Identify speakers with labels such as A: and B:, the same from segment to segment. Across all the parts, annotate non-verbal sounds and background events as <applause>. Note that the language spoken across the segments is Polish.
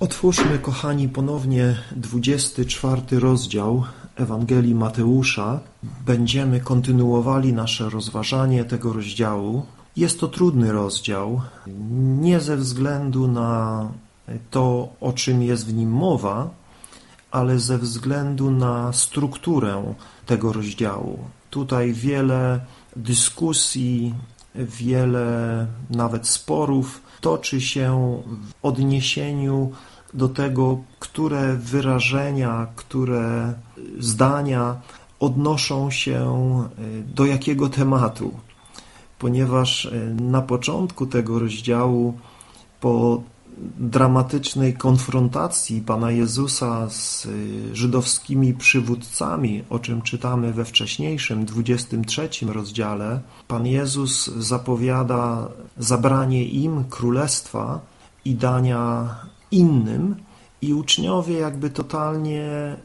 A: Otwórzmy, kochani, ponownie 24 rozdział Ewangelii Mateusza. Będziemy kontynuowali nasze rozważanie tego rozdziału. Jest to trudny rozdział, nie ze względu na to, o czym jest w nim mowa, ale ze względu na strukturę tego rozdziału. Tutaj wiele dyskusji, wiele nawet sporów toczy się w odniesieniu do tego, które wyrażenia, które zdania odnoszą się do jakiego tematu, ponieważ na początku tego rozdziału, po dramatycznej konfrontacji Pana Jezusa z żydowskimi przywódcami, o czym czytamy we wcześniejszym 23 rozdziale, Pan Jezus zapowiada zabranie im królestwa i dania innym i uczniowie jakby totalnie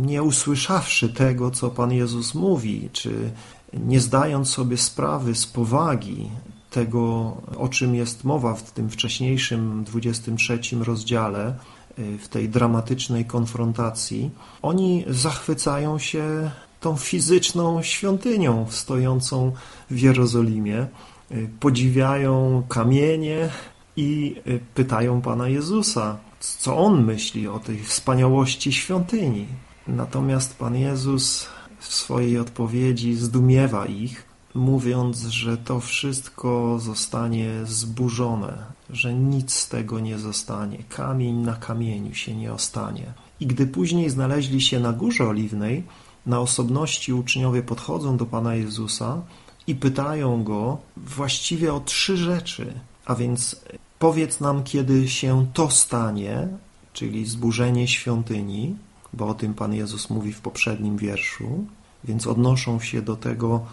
A: nie usłyszawszy tego, co Pan Jezus mówi, czy nie zdając sobie sprawy z powagi tego, o czym jest mowa w tym wcześniejszym 23 rozdziale, y, w tej dramatycznej konfrontacji, oni zachwycają się tą fizyczną świątynią stojącą w Jerozolimie, y, podziwiają kamienie i y, pytają Pana Jezusa, co On myśli o tej wspaniałości świątyni. Natomiast Pan Jezus w swojej odpowiedzi zdumiewa ich, mówiąc, że to wszystko zostanie zburzone, że nic z tego nie zostanie, kamień na kamieniu się nie ostanie. I gdy później znaleźli się na Górze Oliwnej, na osobności uczniowie podchodzą do Pana Jezusa i pytają Go właściwie o trzy rzeczy, a więc powiedz nam, kiedy się to stanie, czyli zburzenie świątyni, bo o tym Pan Jezus mówi w poprzednim wierszu, więc odnoszą się do tego,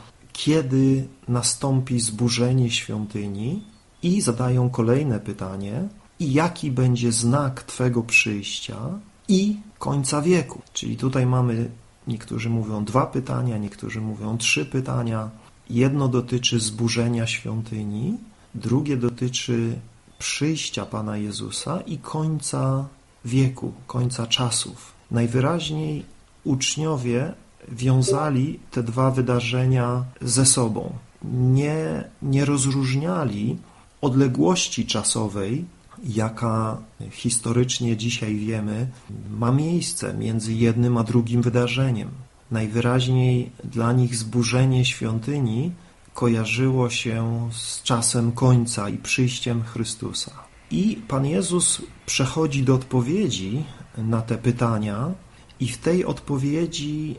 A: kiedy nastąpi zburzenie świątyni i zadają kolejne pytanie i jaki będzie znak Twego przyjścia i końca wieku. Czyli tutaj mamy, niektórzy mówią dwa pytania, niektórzy mówią trzy pytania. Jedno dotyczy zburzenia świątyni, drugie dotyczy przyjścia Pana Jezusa i końca wieku, końca czasów. Najwyraźniej uczniowie wiązali te dwa wydarzenia ze sobą. Nie, nie rozróżniali odległości czasowej, jaka historycznie dzisiaj wiemy, ma miejsce między jednym a drugim wydarzeniem. Najwyraźniej dla nich zburzenie świątyni kojarzyło się z czasem końca i przyjściem Chrystusa. I Pan Jezus przechodzi do odpowiedzi na te pytania, i w tej odpowiedzi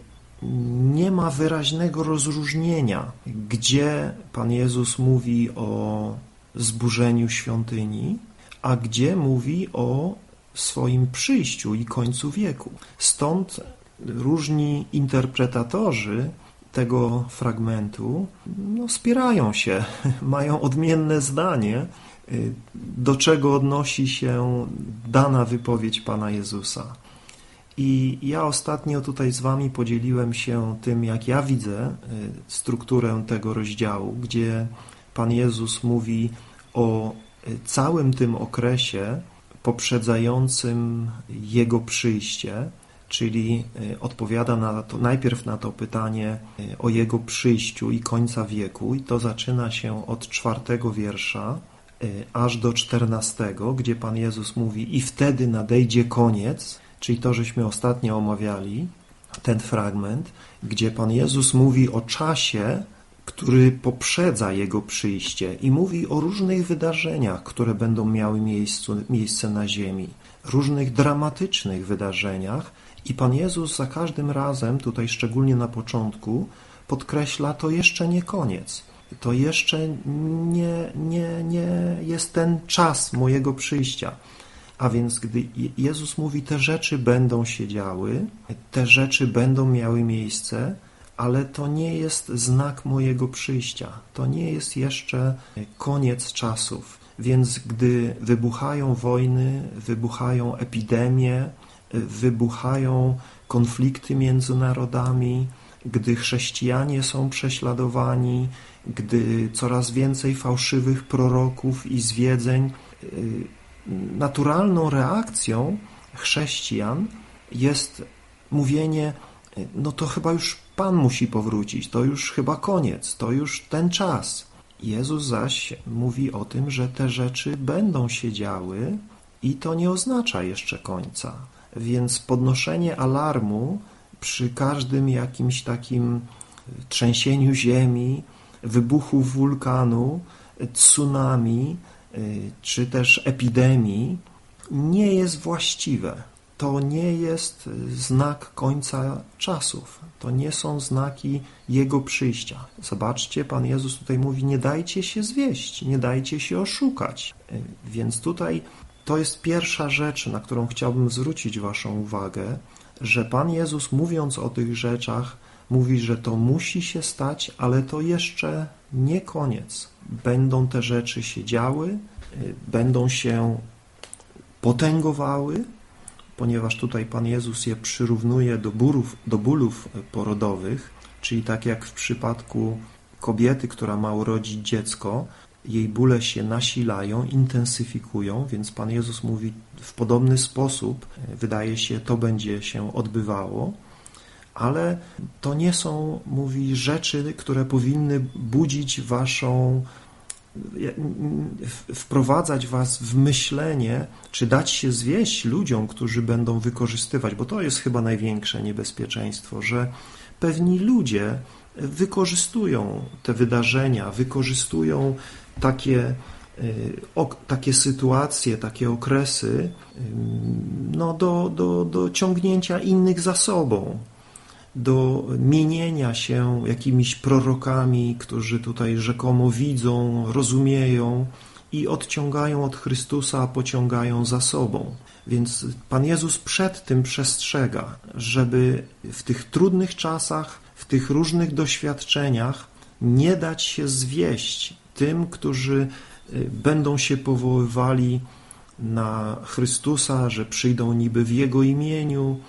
A: nie ma wyraźnego rozróżnienia, gdzie Pan Jezus mówi o zburzeniu świątyni, a gdzie mówi o swoim przyjściu i końcu wieku. Stąd różni interpretatorzy tego fragmentu no, spierają się, <laughs> mają odmienne zdanie, y, do czego odnosi się dana wypowiedź Pana Jezusa. I ja ostatnio tutaj z Wami podzieliłem się tym, jak ja widzę y, strukturę tego rozdziału, gdzie Pan Jezus mówi o y, całym tym okresie poprzedzającym Jego przyjście, czyli y, odpowiada na to, najpierw na to pytanie o Jego przyjściu i końca wieku. I to zaczyna się od czwartego wiersza aż do czternastego, gdzie Pan Jezus mówi i wtedy nadejdzie koniec, czyli to, żeśmy ostatnio omawiali, ten fragment, gdzie Pan Jezus mówi o czasie, który poprzedza Jego przyjście i mówi o różnych wydarzeniach, które będą miały miejscu, miejsce na ziemi, różnych dramatycznych wydarzeniach i Pan Jezus za każdym razem, tutaj szczególnie na początku, podkreśla, to jeszcze nie koniec. To jeszcze nie, nie, nie jest ten czas mojego przyjścia. A więc gdy Jezus mówi, te rzeczy będą się działy, te rzeczy będą miały miejsce, ale to nie jest znak mojego przyjścia. To nie jest jeszcze koniec czasów. Więc gdy wybuchają wojny, wybuchają epidemie, wybuchają konflikty między narodami, gdy chrześcijanie są prześladowani, gdy coraz więcej fałszywych proroków i zwiedzeń naturalną reakcją chrześcijan jest mówienie, no to chyba już Pan musi powrócić, to już chyba koniec, to już ten czas. Jezus zaś mówi o tym, że te rzeczy będą się działy i to nie oznacza jeszcze końca. Więc podnoszenie alarmu przy każdym jakimś takim trzęsieniu ziemi, wybuchu wulkanu, tsunami czy też epidemii nie jest właściwe. To nie jest znak końca czasów. To nie są znaki Jego przyjścia. Zobaczcie, Pan Jezus tutaj mówi, nie dajcie się zwieść, nie dajcie się oszukać. Więc tutaj to jest pierwsza rzecz, na którą chciałbym zwrócić Waszą uwagę, że Pan Jezus mówiąc o tych rzeczach, mówi, że to musi się stać, ale to jeszcze nie koniec. Będą te rzeczy się działy, będą się potęgowały, ponieważ tutaj Pan Jezus je przyrównuje do, bólów, do bólów porodowych, czyli tak jak w przypadku kobiety, która ma urodzić dziecko, jej bóle się nasilają, intensyfikują, więc Pan Jezus mówi w podobny sposób, wydaje się, to będzie się odbywało, ale to nie są, mówi, rzeczy, które powinny budzić waszą wprowadzać was w myślenie, czy dać się zwieść ludziom, którzy będą wykorzystywać, bo to jest chyba największe niebezpieczeństwo, że pewni ludzie wykorzystują te wydarzenia, wykorzystują takie, y, takie sytuacje, takie okresy no, do, do, do ciągnięcia innych za sobą, do mienienia się jakimiś prorokami, którzy tutaj rzekomo widzą, rozumieją i odciągają od Chrystusa, a pociągają za sobą. Więc Pan Jezus przed tym przestrzega, żeby w tych trudnych czasach, w tych różnych doświadczeniach nie dać się zwieść tym, którzy y, będą się powoływali na Chrystusa, że przyjdą niby w Jego imieniu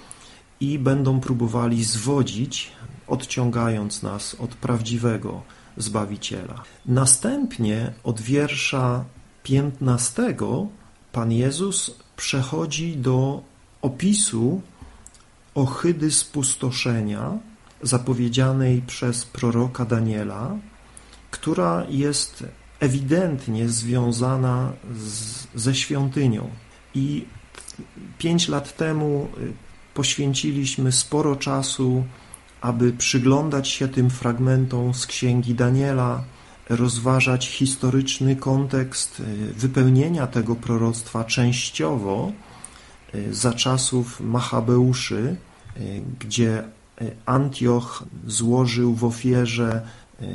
A: i będą próbowali zwodzić, odciągając nas od prawdziwego Zbawiciela. Następnie od wiersza 15 Pan Jezus przechodzi do opisu ohydy spustoszenia zapowiedzianej przez proroka Daniela, która jest ewidentnie związana z, ze świątynią. I pięć lat temu poświęciliśmy sporo czasu, aby przyglądać się tym fragmentom z księgi Daniela, rozważać historyczny kontekst y, wypełnienia tego proroctwa częściowo y, za czasów Machabeuszy, gdzie Antioch złożył w ofierze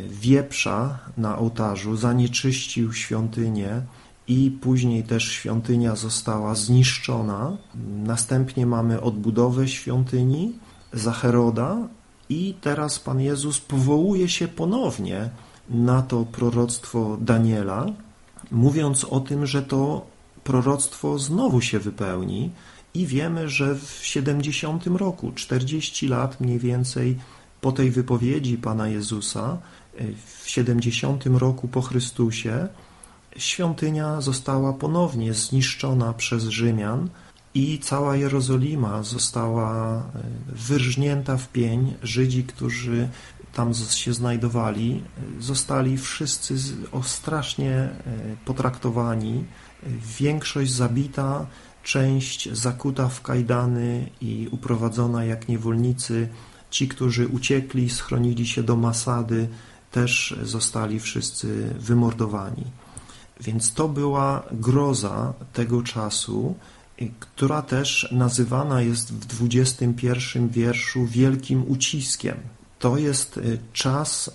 A: wieprza na ołtarzu, zanieczyścił świątynię i później też świątynia została zniszczona. Następnie mamy odbudowę świątyni za Heroda i teraz Pan Jezus powołuje się ponownie na to proroctwo Daniela, mówiąc o tym, że to proroctwo znowu się wypełni i wiemy, że w 70 roku, 40 lat mniej więcej po tej wypowiedzi Pana Jezusa, w 70 roku po Chrystusie, świątynia została ponownie zniszczona przez Rzymian i cała Jerozolima została e, wyrżnięta w pień. Żydzi, którzy tam się znajdowali, zostali wszyscy strasznie e, potraktowani, większość zabita, część zakuta w kajdany i uprowadzona jak niewolnicy. Ci, którzy uciekli, schronili się do Masady, też zostali wszyscy wymordowani. Więc to była groza tego czasu, która też nazywana jest w 21 wierszu wielkim uciskiem. To jest y, czas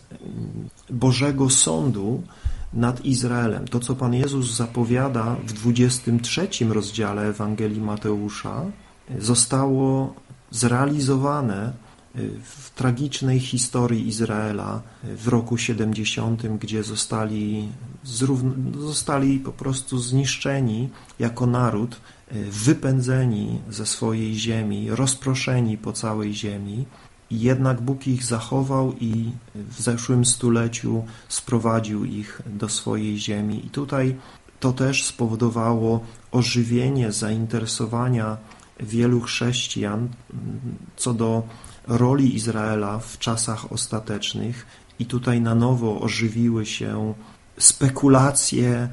A: y, Bożego Sądu nad Izraelem. To, co Pan Jezus zapowiada w 23 rozdziale Ewangelii Mateusza, y, zostało zrealizowane w tragicznej historii Izraela w roku 70, gdzie zostali, zostali po prostu zniszczeni jako naród, wypędzeni ze swojej ziemi, rozproszeni po całej ziemi. Jednak Bóg ich zachował i w zeszłym stuleciu sprowadził ich do swojej ziemi. I tutaj To też spowodowało ożywienie zainteresowania wielu chrześcijan co do roli Izraela w czasach ostatecznych i tutaj na nowo ożywiły się spekulacje,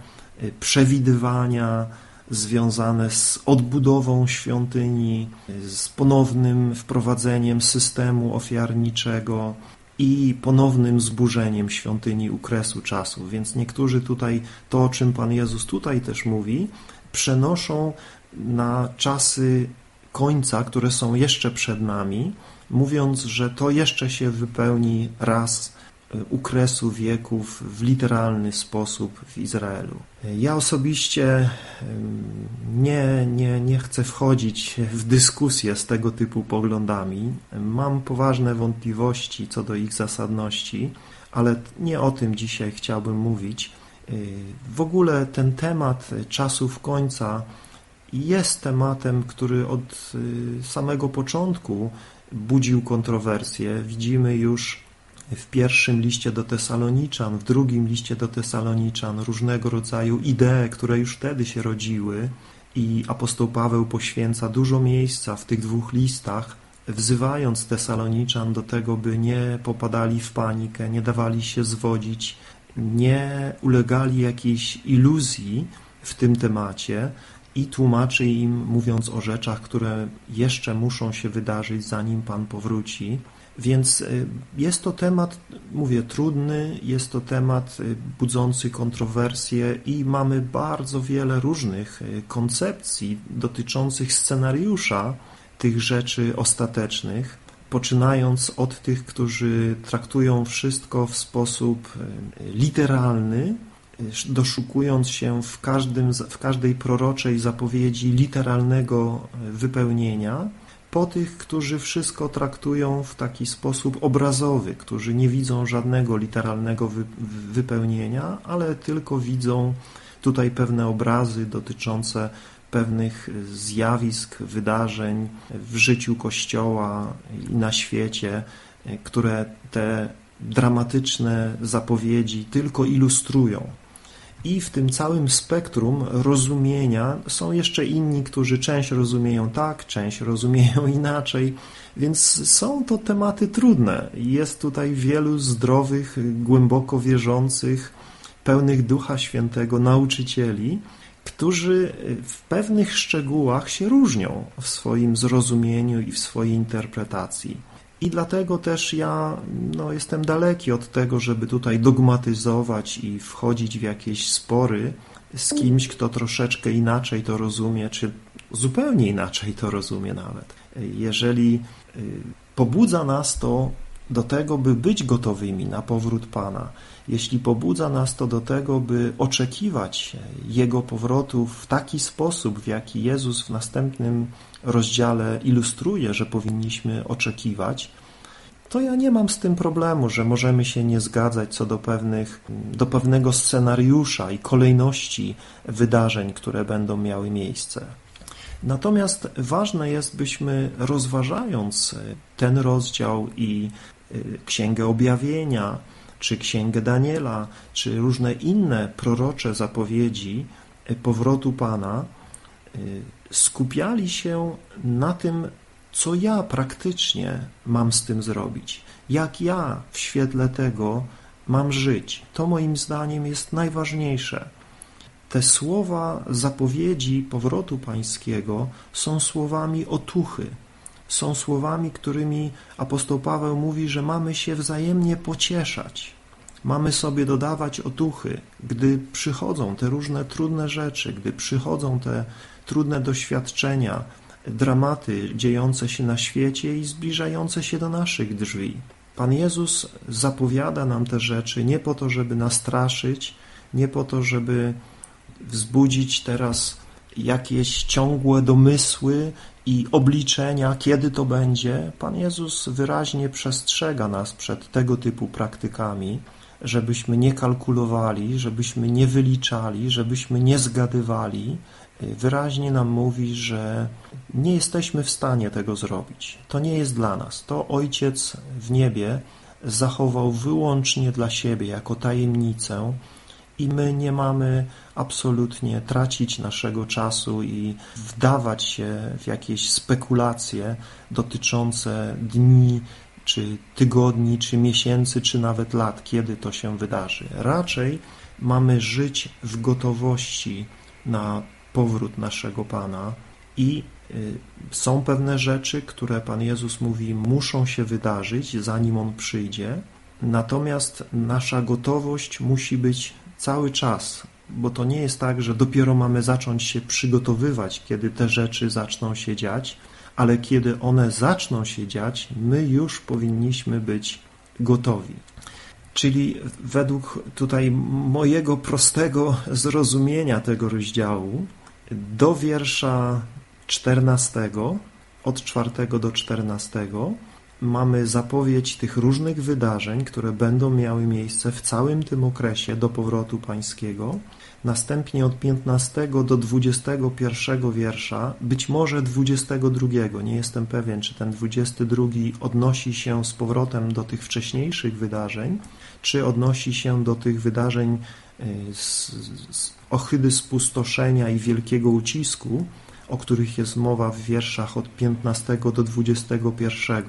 A: przewidywania związane z odbudową świątyni, z ponownym wprowadzeniem systemu ofiarniczego i ponownym zburzeniem świątyni u kresu czasu. Więc niektórzy tutaj to, o czym Pan Jezus tutaj też mówi, przenoszą na czasy końca, które są jeszcze przed nami, mówiąc, że to jeszcze się wypełni raz u kresu wieków w literalny sposób w Izraelu. Ja osobiście nie, nie, nie chcę wchodzić w dyskusję z tego typu poglądami. Mam poważne wątpliwości co do ich zasadności, ale nie o tym dzisiaj chciałbym mówić. W ogóle ten temat czasów końca jest tematem, który od samego początku budził kontrowersje. Widzimy już w pierwszym liście do Tesaloniczan, w drugim liście do Tesaloniczan różnego rodzaju idee, które już wtedy się rodziły i apostoł Paweł poświęca dużo miejsca w tych dwóch listach, wzywając Tesaloniczan do tego, by nie popadali w panikę, nie dawali się zwodzić, nie ulegali jakiejś iluzji w tym temacie i tłumaczy im, mówiąc o rzeczach, które jeszcze muszą się wydarzyć, zanim Pan powróci. Więc y, jest to temat, mówię, trudny, jest to temat y, budzący kontrowersje i mamy bardzo wiele różnych y, koncepcji dotyczących scenariusza tych rzeczy ostatecznych, poczynając od tych, którzy traktują wszystko w sposób literalny, doszukując się w, każdym, w każdej proroczej zapowiedzi literalnego wypełnienia, po tych, którzy wszystko traktują w taki sposób obrazowy, którzy nie widzą żadnego literalnego wypełnienia, ale tylko widzą tutaj pewne obrazy dotyczące pewnych zjawisk, wydarzeń w życiu Kościoła i na świecie, które te dramatyczne zapowiedzi tylko ilustrują. I w tym całym spektrum rozumienia są jeszcze inni, którzy część rozumieją tak, część rozumieją <laughs> inaczej, więc są to tematy trudne. Jest tutaj wielu zdrowych, głęboko wierzących, pełnych Ducha Świętego nauczycieli, którzy w pewnych szczegółach się różnią w swoim zrozumieniu i w swojej interpretacji. I dlatego też ja no, jestem daleki od tego, żeby tutaj dogmatyzować i wchodzić w jakieś spory z kimś, kto troszeczkę inaczej to rozumie, czy zupełnie inaczej to rozumie nawet. Jeżeli y, pobudza nas to do tego, by być gotowymi na powrót Pana, jeśli pobudza nas to do tego, by oczekiwać Jego powrotu w taki sposób, w jaki Jezus w następnym rozdziale ilustruje, że powinniśmy oczekiwać, to ja nie mam z tym problemu, że możemy się nie zgadzać co do, pewnych, do pewnego scenariusza i kolejności wydarzeń, które będą miały miejsce. Natomiast ważne jest, byśmy rozważając ten rozdział i y, Księgę Objawienia, czy Księgę Daniela, czy różne inne prorocze zapowiedzi y, powrotu Pana, skupiali się na tym, co ja praktycznie mam z tym zrobić, jak ja w świetle tego mam żyć. To moim zdaniem jest najważniejsze. Te słowa zapowiedzi powrotu pańskiego są słowami otuchy, są słowami, którymi apostoł Paweł mówi, że mamy się wzajemnie pocieszać. Mamy sobie dodawać otuchy, gdy przychodzą te różne trudne rzeczy, gdy przychodzą te trudne doświadczenia, dramaty dziejące się na świecie i zbliżające się do naszych drzwi. Pan Jezus zapowiada nam te rzeczy nie po to, żeby nastraszyć, nie po to, żeby wzbudzić teraz jakieś ciągłe domysły i obliczenia, kiedy to będzie. Pan Jezus wyraźnie przestrzega nas przed tego typu praktykami, żebyśmy nie kalkulowali, żebyśmy nie wyliczali, żebyśmy nie zgadywali, wyraźnie nam mówi, że nie jesteśmy w stanie tego zrobić. To nie jest dla nas. To Ojciec w niebie zachował wyłącznie dla siebie jako tajemnicę i my nie mamy absolutnie tracić naszego czasu i wdawać się w jakieś spekulacje dotyczące dni, czy tygodni, czy miesięcy, czy nawet lat, kiedy to się wydarzy. Raczej mamy żyć w gotowości na powrót naszego Pana i y, są pewne rzeczy, które Pan Jezus mówi, muszą się wydarzyć, zanim On przyjdzie, natomiast nasza gotowość musi być cały czas, bo to nie jest tak, że dopiero mamy zacząć się przygotowywać, kiedy te rzeczy zaczną się dziać, ale kiedy one zaczną się dziać, my już powinniśmy być gotowi. Czyli według tutaj mojego prostego zrozumienia tego rozdziału, do wiersza 14, od 4 do 14, mamy zapowiedź tych różnych wydarzeń, które będą miały miejsce w całym tym okresie do powrotu pańskiego. Następnie od 15 do 21 wiersza, być może 22, nie jestem pewien, czy ten 22 odnosi się z powrotem do tych wcześniejszych wydarzeń, czy odnosi się do tych wydarzeń y, z, z ohydy spustoszenia i wielkiego ucisku, o których jest mowa w wierszach od 15 do 21.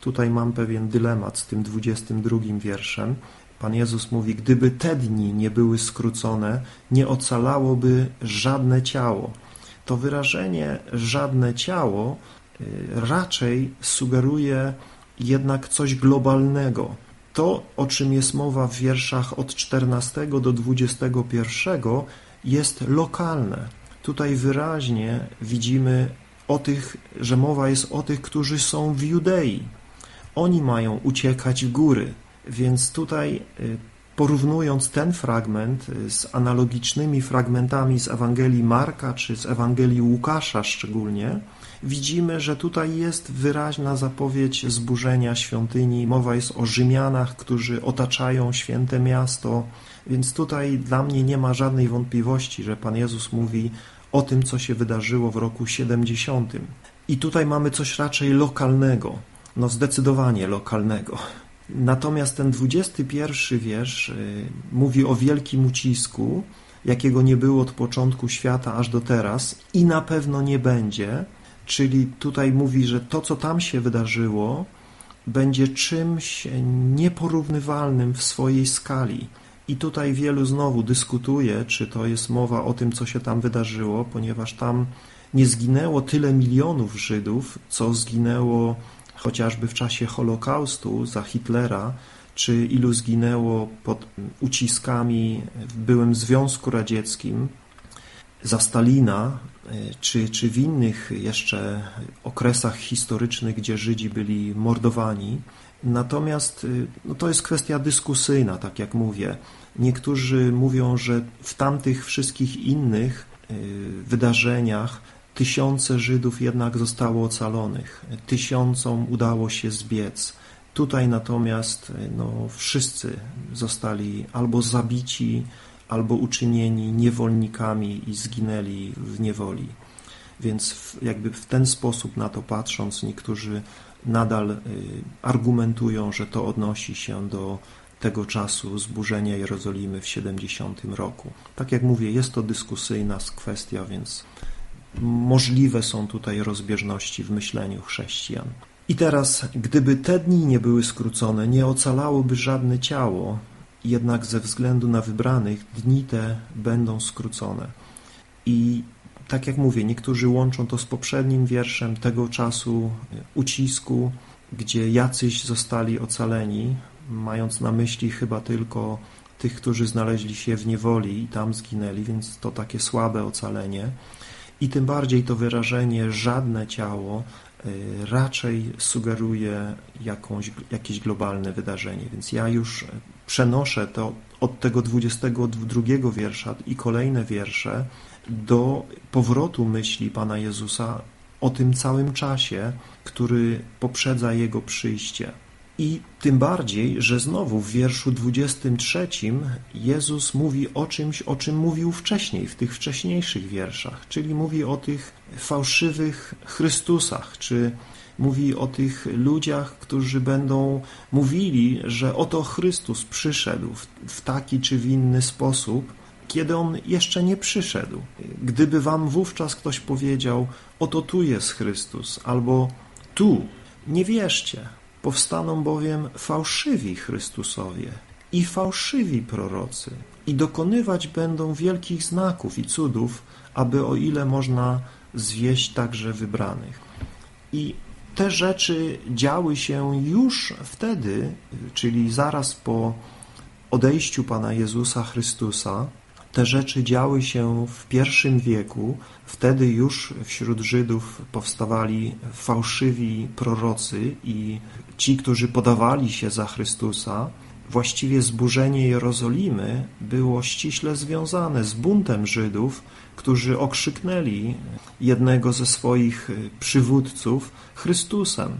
A: Tutaj mam pewien dylemat z tym 22 wierszem. Pan Jezus mówi, gdyby te dni nie były skrócone, nie ocalałoby żadne ciało. To wyrażenie żadne ciało y, raczej sugeruje jednak coś globalnego. To, o czym jest mowa w wierszach od 14 do 21 jest lokalne. Tutaj wyraźnie widzimy o tych, że mowa jest o tych, którzy są w Judei. Oni mają uciekać w góry. Więc tutaj y, porównując ten fragment y, z analogicznymi fragmentami z Ewangelii Marka czy z Ewangelii Łukasza szczególnie, widzimy, że tutaj jest wyraźna zapowiedź zburzenia świątyni. Mowa jest o Rzymianach, którzy otaczają święte miasto, więc tutaj dla mnie nie ma żadnej wątpliwości, że Pan Jezus mówi o tym, co się wydarzyło w roku 70. I tutaj mamy coś raczej lokalnego, no zdecydowanie lokalnego. Natomiast ten 21 wiersz y, mówi o wielkim ucisku, jakiego nie było od początku świata aż do teraz i na pewno nie będzie, czyli tutaj mówi, że to, co tam się wydarzyło, będzie czymś nieporównywalnym w swojej skali. I tutaj wielu znowu dyskutuje, czy to jest mowa o tym, co się tam wydarzyło, ponieważ tam nie zginęło tyle milionów Żydów, co zginęło chociażby w czasie Holokaustu za Hitlera, czy ilu zginęło pod uciskami w byłym Związku Radzieckim za Stalina, czy, czy w innych jeszcze okresach historycznych, gdzie Żydzi byli mordowani. Natomiast no to jest kwestia dyskusyjna, tak jak mówię. Niektórzy mówią, że w tamtych wszystkich innych y, wydarzeniach Tysiące Żydów jednak zostało ocalonych, tysiącom udało się zbiec. Tutaj natomiast no, wszyscy zostali albo zabici, albo uczynieni niewolnikami i zginęli w niewoli. Więc jakby w ten sposób na to patrząc, niektórzy nadal y, argumentują, że to odnosi się do tego czasu zburzenia Jerozolimy w 70 roku. Tak jak mówię, jest to dyskusyjna kwestia, więc możliwe są tutaj rozbieżności w myśleniu chrześcijan. I teraz, gdyby te dni nie były skrócone, nie ocalałoby żadne ciało, jednak ze względu na wybranych dni te będą skrócone. I tak jak mówię, niektórzy łączą to z poprzednim wierszem tego czasu ucisku, gdzie jacyś zostali ocaleni, mając na myśli chyba tylko tych, którzy znaleźli się w niewoli i tam zginęli, więc to takie słabe ocalenie. I tym bardziej to wyrażenie żadne ciało y, raczej sugeruje jakąś, jakieś globalne wydarzenie. Więc ja już przenoszę to od tego 22 wiersza i kolejne wiersze do powrotu myśli Pana Jezusa o tym całym czasie, który poprzedza Jego przyjście. I tym bardziej, że znowu w wierszu 23 Jezus mówi o czymś, o czym mówił wcześniej, w tych wcześniejszych wierszach, czyli mówi o tych fałszywych Chrystusach, czy mówi o tych ludziach, którzy będą mówili, że oto Chrystus przyszedł w taki czy w inny sposób, kiedy On jeszcze nie przyszedł. Gdyby wam wówczas ktoś powiedział, oto tu jest Chrystus, albo tu, nie wierzcie, powstaną bowiem fałszywi Chrystusowie i fałszywi prorocy i dokonywać będą wielkich znaków i cudów, aby o ile można zwieść także wybranych. I te rzeczy działy się już wtedy, czyli zaraz po odejściu Pana Jezusa Chrystusa, te rzeczy działy się w pierwszym wieku. Wtedy już wśród Żydów powstawali fałszywi prorocy i ci, którzy podawali się za Chrystusa. Właściwie zburzenie Jerozolimy było ściśle związane z buntem Żydów, którzy okrzyknęli jednego ze swoich przywódców Chrystusem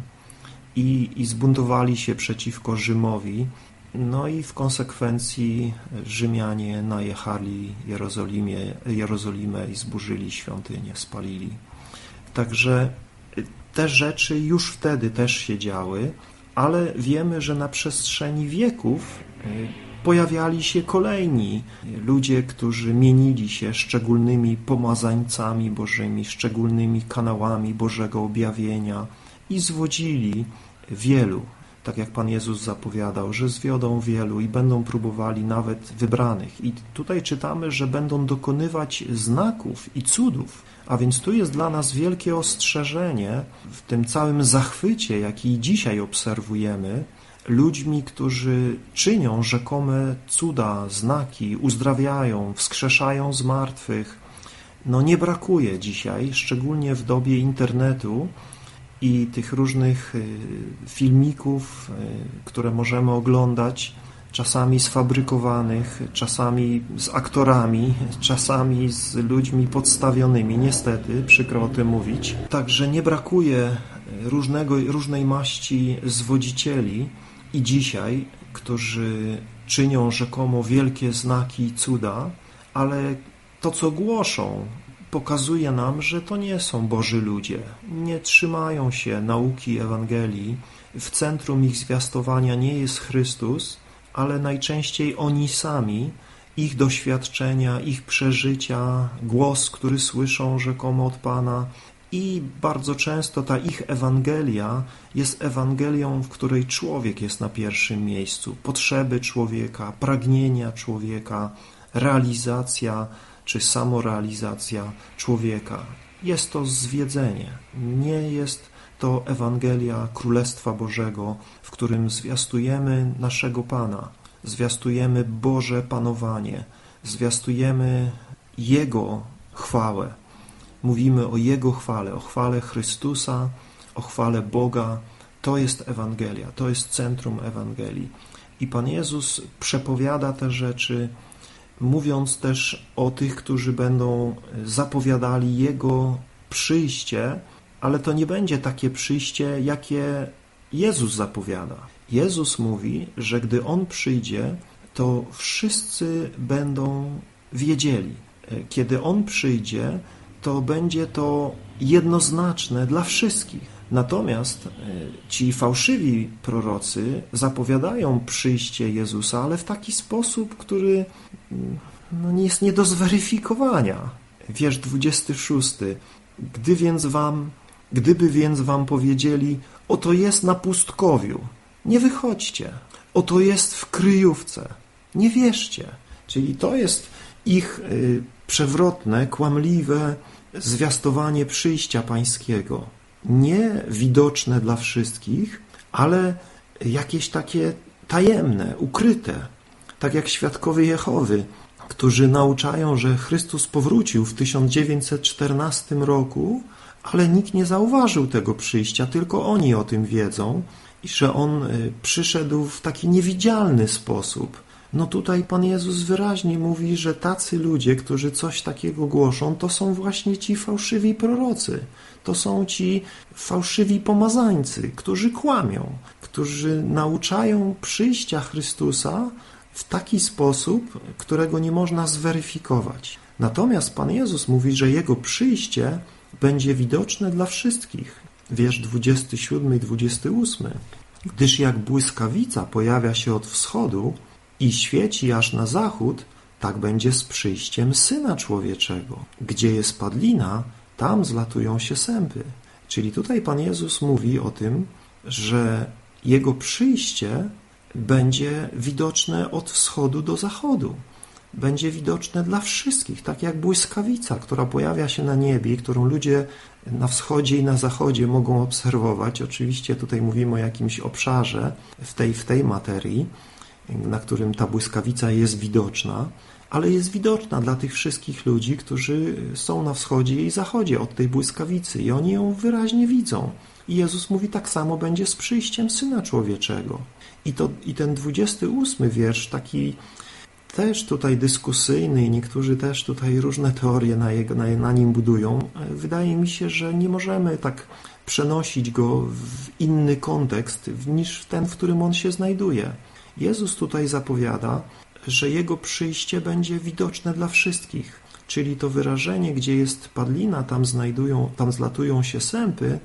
A: i, i zbuntowali się przeciwko Rzymowi no i w konsekwencji Rzymianie najechali Jerozolimie, Jerozolimę i zburzyli świątynię, spalili. Także te rzeczy już wtedy też się działy, ale wiemy, że na przestrzeni wieków y, pojawiali się kolejni ludzie, którzy mienili się szczególnymi pomazańcami bożymi, szczególnymi kanałami Bożego objawienia i zwodzili wielu tak jak Pan Jezus zapowiadał, że zwiodą wielu i będą próbowali nawet wybranych. I tutaj czytamy, że będą dokonywać znaków i cudów. A więc tu jest dla nas wielkie ostrzeżenie w tym całym zachwycie, jaki dzisiaj obserwujemy, ludźmi, którzy czynią rzekome cuda, znaki, uzdrawiają, wskrzeszają z martwych. No nie brakuje dzisiaj, szczególnie w dobie internetu, i tych różnych y, filmików, y, które możemy oglądać, czasami sfabrykowanych, czasami z aktorami, czasami z ludźmi podstawionymi, niestety, przykro o tym mówić. Także nie brakuje różnego, różnej maści zwodzicieli i dzisiaj, którzy czynią rzekomo wielkie znaki i cuda, ale to, co głoszą, pokazuje nam, że to nie są Boży ludzie. Nie trzymają się nauki Ewangelii. W centrum ich zwiastowania nie jest Chrystus, ale najczęściej oni sami, ich doświadczenia, ich przeżycia, głos, który słyszą rzekomo od Pana i bardzo często ta ich Ewangelia jest Ewangelią, w której człowiek jest na pierwszym miejscu. Potrzeby człowieka, pragnienia człowieka, realizacja czy samorealizacja człowieka. Jest to zwiedzenie. Nie jest to Ewangelia Królestwa Bożego, w którym zwiastujemy naszego Pana, zwiastujemy Boże panowanie, zwiastujemy Jego chwałę. Mówimy o Jego chwale, o chwale Chrystusa, o chwale Boga. To jest Ewangelia, to jest centrum Ewangelii. I Pan Jezus przepowiada te rzeczy, mówiąc też o tych, którzy będą zapowiadali Jego przyjście, ale to nie będzie takie przyjście, jakie Jezus zapowiada. Jezus mówi, że gdy On przyjdzie, to wszyscy będą wiedzieli. Kiedy On przyjdzie, to będzie to jednoznaczne dla wszystkich. Natomiast e, ci fałszywi prorocy zapowiadają przyjście Jezusa, ale w taki sposób, który no, nie jest nie do zweryfikowania. Wiersz 26. Gdy więc wam, gdyby więc wam powiedzieli, oto jest na pustkowiu, nie wychodźcie, oto jest w kryjówce, nie wierzcie. Czyli to jest ich y, przewrotne, kłamliwe zwiastowanie przyjścia pańskiego. Nie widoczne dla wszystkich, ale jakieś takie tajemne, ukryte tak jak świadkowie Jehowy, którzy nauczają, że Chrystus powrócił w 1914 roku, ale nikt nie zauważył tego przyjścia, tylko oni o tym wiedzą i że On y, przyszedł w taki niewidzialny sposób. No tutaj Pan Jezus wyraźnie mówi, że tacy ludzie, którzy coś takiego głoszą, to są właśnie ci fałszywi prorocy. To są ci fałszywi pomazańcy, którzy kłamią, którzy nauczają przyjścia Chrystusa, w taki sposób, którego nie można zweryfikować. Natomiast Pan Jezus mówi, że Jego przyjście będzie widoczne dla wszystkich. wiersz 27 i 28. Gdyż jak błyskawica pojawia się od wschodu i świeci aż na zachód, tak będzie z przyjściem Syna Człowieczego. Gdzie jest padlina, tam zlatują się sępy. Czyli tutaj Pan Jezus mówi o tym, że Jego przyjście będzie widoczne od wschodu do zachodu. Będzie widoczne dla wszystkich, tak jak błyskawica, która pojawia się na niebie, którą ludzie na wschodzie i na zachodzie mogą obserwować. Oczywiście tutaj mówimy o jakimś obszarze w tej, w tej materii, na którym ta błyskawica jest widoczna, ale jest widoczna dla tych wszystkich ludzi, którzy są na wschodzie i zachodzie od tej błyskawicy i oni ją wyraźnie widzą. I Jezus mówi, tak samo będzie z przyjściem Syna Człowieczego. I, to, i ten 28 wiersz, taki też tutaj dyskusyjny i niektórzy też tutaj różne teorie na, jego, na, na nim budują, wydaje mi się, że nie możemy tak przenosić go w inny kontekst niż ten, w którym on się znajduje. Jezus tutaj zapowiada, że Jego przyjście będzie widoczne dla wszystkich. Czyli to wyrażenie, gdzie jest padlina, tam, znajdują, tam zlatują się sępy,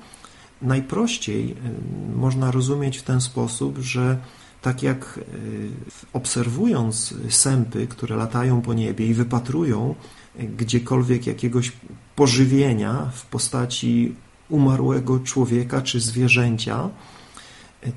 A: najprościej y, można rozumieć w ten sposób, że tak jak y, obserwując sępy, które latają po niebie i wypatrują gdziekolwiek jakiegoś pożywienia w postaci umarłego człowieka czy zwierzęcia,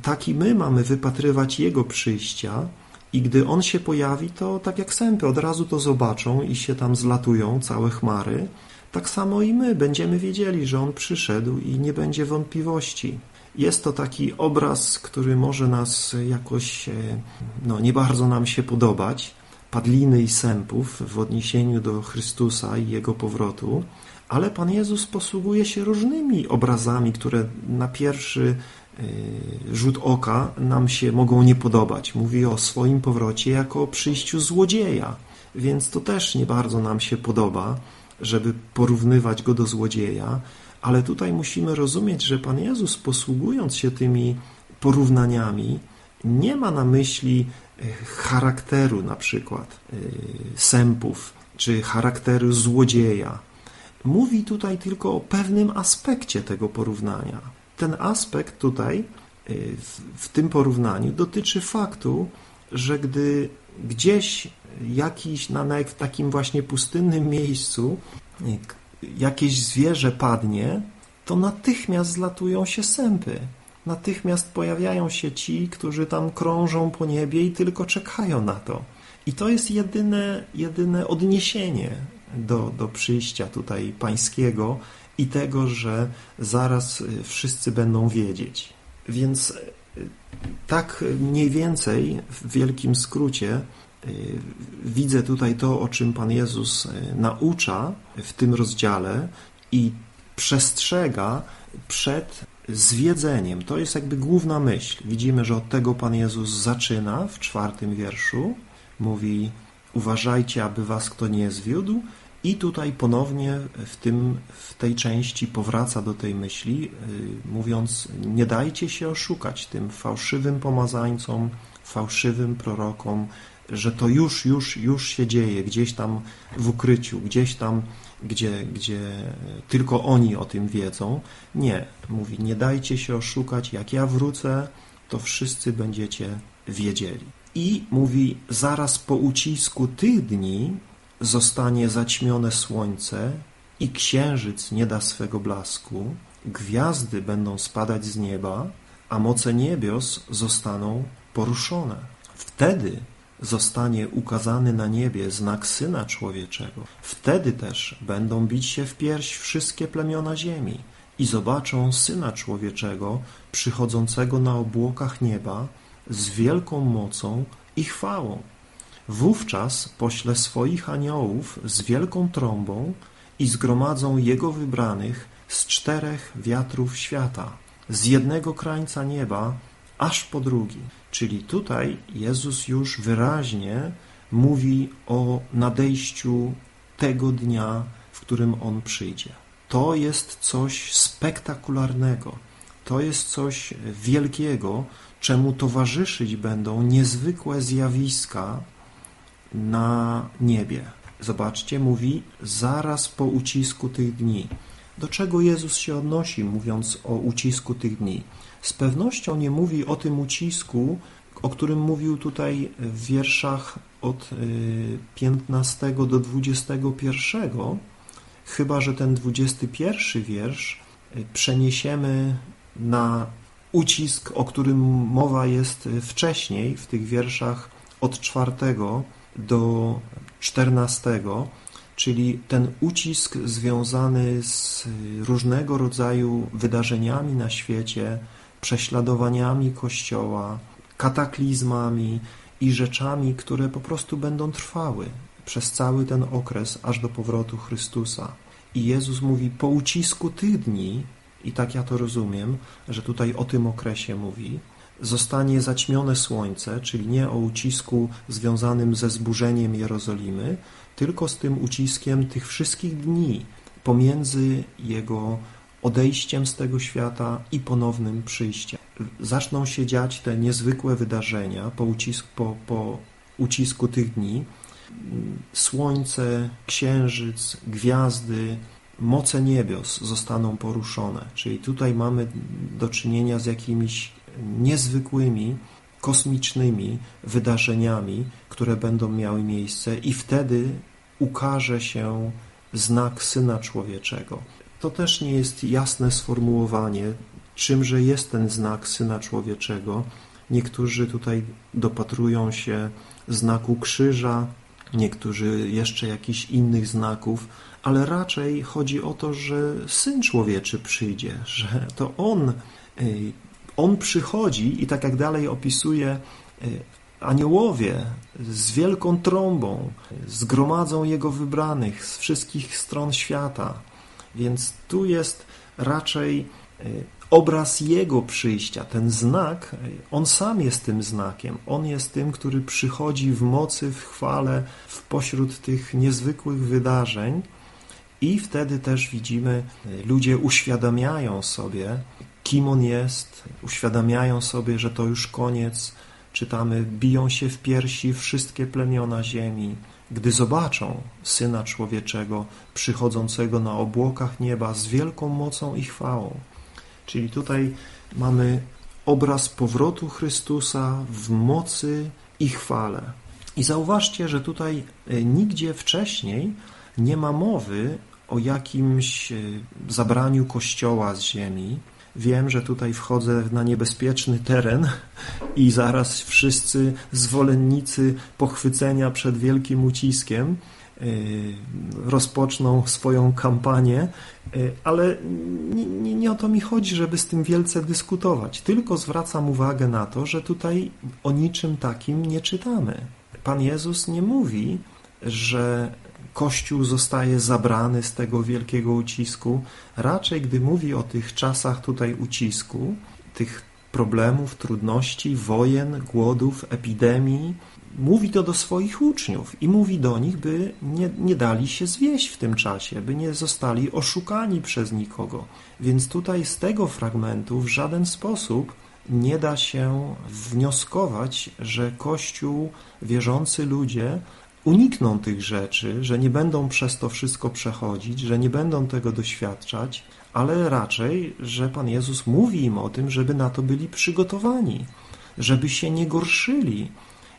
A: tak i my mamy wypatrywać Jego przyjścia i gdy On się pojawi, to tak jak sępy od razu to zobaczą i się tam zlatują całe chmary, tak samo i my będziemy wiedzieli, że On przyszedł i nie będzie wątpliwości. Jest to taki obraz, który może nas jakoś, e, no nie bardzo nam się podobać, padliny i sępów w odniesieniu do Chrystusa i Jego powrotu, ale Pan Jezus posługuje się różnymi obrazami, które na pierwszy e, rzut oka nam się mogą nie podobać. Mówi o swoim powrocie jako o przyjściu złodzieja, więc to też nie bardzo nam się podoba, żeby porównywać go do złodzieja, ale tutaj musimy rozumieć, że Pan Jezus posługując się tymi porównaniami nie ma na myśli e, charakteru na przykład e, sępów czy charakteru złodzieja. Mówi tutaj tylko o pewnym aspekcie tego porównania. Ten aspekt tutaj e, w tym porównaniu dotyczy faktu, że gdy gdzieś jakiś na takim właśnie pustynnym miejscu jakieś zwierzę padnie, to natychmiast zlatują się sępy. Natychmiast pojawiają się ci, którzy tam krążą po niebie i tylko czekają na to. I to jest jedyne, jedyne odniesienie do, do przyjścia tutaj pańskiego i tego, że zaraz y, wszyscy będą wiedzieć. Więc y, tak mniej więcej w wielkim skrócie widzę tutaj to, o czym Pan Jezus y, naucza w tym rozdziale i przestrzega przed zwiedzeniem. To jest jakby główna myśl. Widzimy, że od tego Pan Jezus zaczyna w czwartym wierszu. Mówi, uważajcie, aby was kto nie zwiódł. I tutaj ponownie w, tym, w tej części powraca do tej myśli, yy, mówiąc, nie dajcie się oszukać tym fałszywym pomazańcom, fałszywym prorokom, że to już, już, już się dzieje gdzieś tam w ukryciu, gdzieś tam, gdzie, gdzie tylko oni o tym wiedzą. Nie, mówi, nie dajcie się oszukać, jak ja wrócę, to wszyscy będziecie wiedzieli. I mówi, zaraz po ucisku tych dni zostanie zaćmione słońce i księżyc nie da swego blasku, gwiazdy będą spadać z nieba, a moce niebios zostaną poruszone. Wtedy zostanie ukazany na niebie znak Syna Człowieczego, wtedy też będą bić się w pierś wszystkie plemiona ziemi i zobaczą Syna Człowieczego przychodzącego na obłokach nieba z wielką mocą i chwałą. Wówczas pośle swoich aniołów z wielką trąbą i zgromadzą Jego wybranych z czterech wiatrów świata, z jednego krańca nieba aż po drugi. Czyli tutaj Jezus już wyraźnie mówi o nadejściu tego dnia, w którym On przyjdzie. To jest coś spektakularnego, to jest coś wielkiego, czemu towarzyszyć będą niezwykłe zjawiska na niebie. Zobaczcie, mówi zaraz po ucisku tych dni. Do czego Jezus się odnosi, mówiąc o ucisku tych dni? Z pewnością nie mówi o tym ucisku, o którym mówił tutaj w wierszach od 15 y, do 21, chyba że ten 21 wiersz y, przeniesiemy na ucisk, o którym mowa jest wcześniej, w tych wierszach od 4 do 14, czyli ten ucisk związany z różnego rodzaju wydarzeniami na świecie, prześladowaniami Kościoła, kataklizmami i rzeczami, które po prostu będą trwały przez cały ten okres, aż do powrotu Chrystusa. I Jezus mówi, po ucisku tych dni, i tak ja to rozumiem, że tutaj o tym okresie mówi, zostanie zaćmione słońce, czyli nie o ucisku związanym ze zburzeniem Jerozolimy, tylko z tym uciskiem tych wszystkich dni pomiędzy Jego odejściem z tego świata i ponownym przyjściem. Zaczną się dziać te niezwykłe wydarzenia po, ucisk, po, po ucisku tych dni. Słońce, księżyc, gwiazdy, moce niebios zostaną poruszone. Czyli tutaj mamy do czynienia z jakimiś niezwykłymi, kosmicznymi wydarzeniami, które będą miały miejsce i wtedy ukaże się znak Syna Człowieczego. To też nie jest jasne sformułowanie, czymże jest ten znak Syna Człowieczego. Niektórzy tutaj dopatrują się znaku krzyża, niektórzy jeszcze jakichś innych znaków, ale raczej chodzi o to, że Syn Człowieczy przyjdzie, że to On, On przychodzi i tak jak dalej opisuje aniołowie z wielką trąbą zgromadzą Jego wybranych z wszystkich stron świata. Więc tu jest raczej obraz Jego przyjścia, ten znak, On sam jest tym znakiem. On jest tym, który przychodzi w mocy, w chwale, w pośród tych niezwykłych wydarzeń i wtedy też widzimy, ludzie uświadamiają sobie, kim On jest, uświadamiają sobie, że to już koniec. Czytamy, biją się w piersi wszystkie plemiona ziemi, gdy zobaczą Syna Człowieczego przychodzącego na obłokach nieba z wielką mocą i chwałą. Czyli tutaj mamy obraz powrotu Chrystusa w mocy i chwale. I zauważcie, że tutaj e, nigdzie wcześniej nie ma mowy o jakimś e, zabraniu Kościoła z ziemi. Wiem, że tutaj wchodzę na niebezpieczny teren i zaraz wszyscy zwolennicy pochwycenia przed wielkim uciskiem Y, rozpoczną swoją kampanię, y, ale nie, nie, nie, o to mi chodzi, żeby z tym wielce dyskutować. Tylko zwracam uwagę na to, że tutaj o niczym takim nie czytamy. Pan Jezus nie mówi, że Kościół zostaje zabrany z tego wielkiego ucisku. Raczej, gdy mówi o tych czasach tutaj ucisku, tych problemów, trudności, wojen, głodów, epidemii, mówi to do swoich uczniów i mówi do nich, by nie, nie dali się zwieść w tym czasie, by nie zostali oszukani przez nikogo. Więc tutaj z tego fragmentu w żaden sposób nie da się wnioskować, że Kościół, wierzący ludzie unikną tych rzeczy, że nie będą przez to wszystko przechodzić, że nie będą tego doświadczać, ale raczej, że Pan Jezus mówi im o tym, żeby na to byli przygotowani, żeby się nie gorszyli,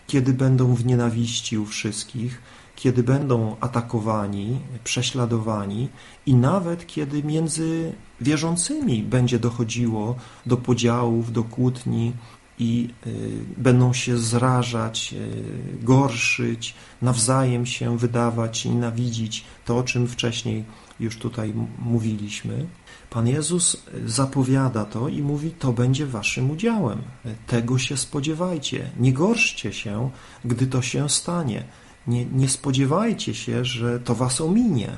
A: kiedy będą w nienawiści u wszystkich, kiedy będą atakowani, prześladowani i nawet kiedy między wierzącymi będzie dochodziło do podziałów, do kłótni i y, będą się zrażać, y, gorszyć, nawzajem się wydawać, nienawidzić, to o czym wcześniej już tutaj mówiliśmy. Pan Jezus zapowiada to i mówi, to będzie waszym udziałem. Tego się spodziewajcie. Nie gorszcie się, gdy to się stanie. Nie, nie spodziewajcie się, że to was ominie.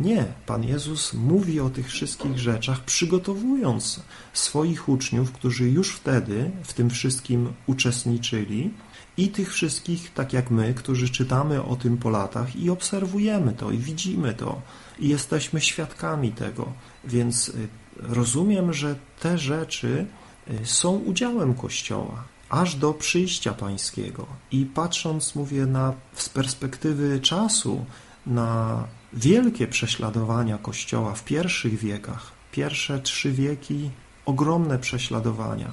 A: Nie, Pan Jezus mówi o tych wszystkich rzeczach, przygotowując swoich uczniów, którzy już wtedy w tym wszystkim uczestniczyli i tych wszystkich, tak jak my, którzy czytamy o tym po latach i obserwujemy to i widzimy to i jesteśmy świadkami tego. Więc y, rozumiem, że te rzeczy y, są udziałem Kościoła aż do przyjścia Pańskiego. I patrząc, mówię, na, z perspektywy czasu na wielkie prześladowania Kościoła w pierwszych wiekach. Pierwsze trzy wieki ogromne prześladowania.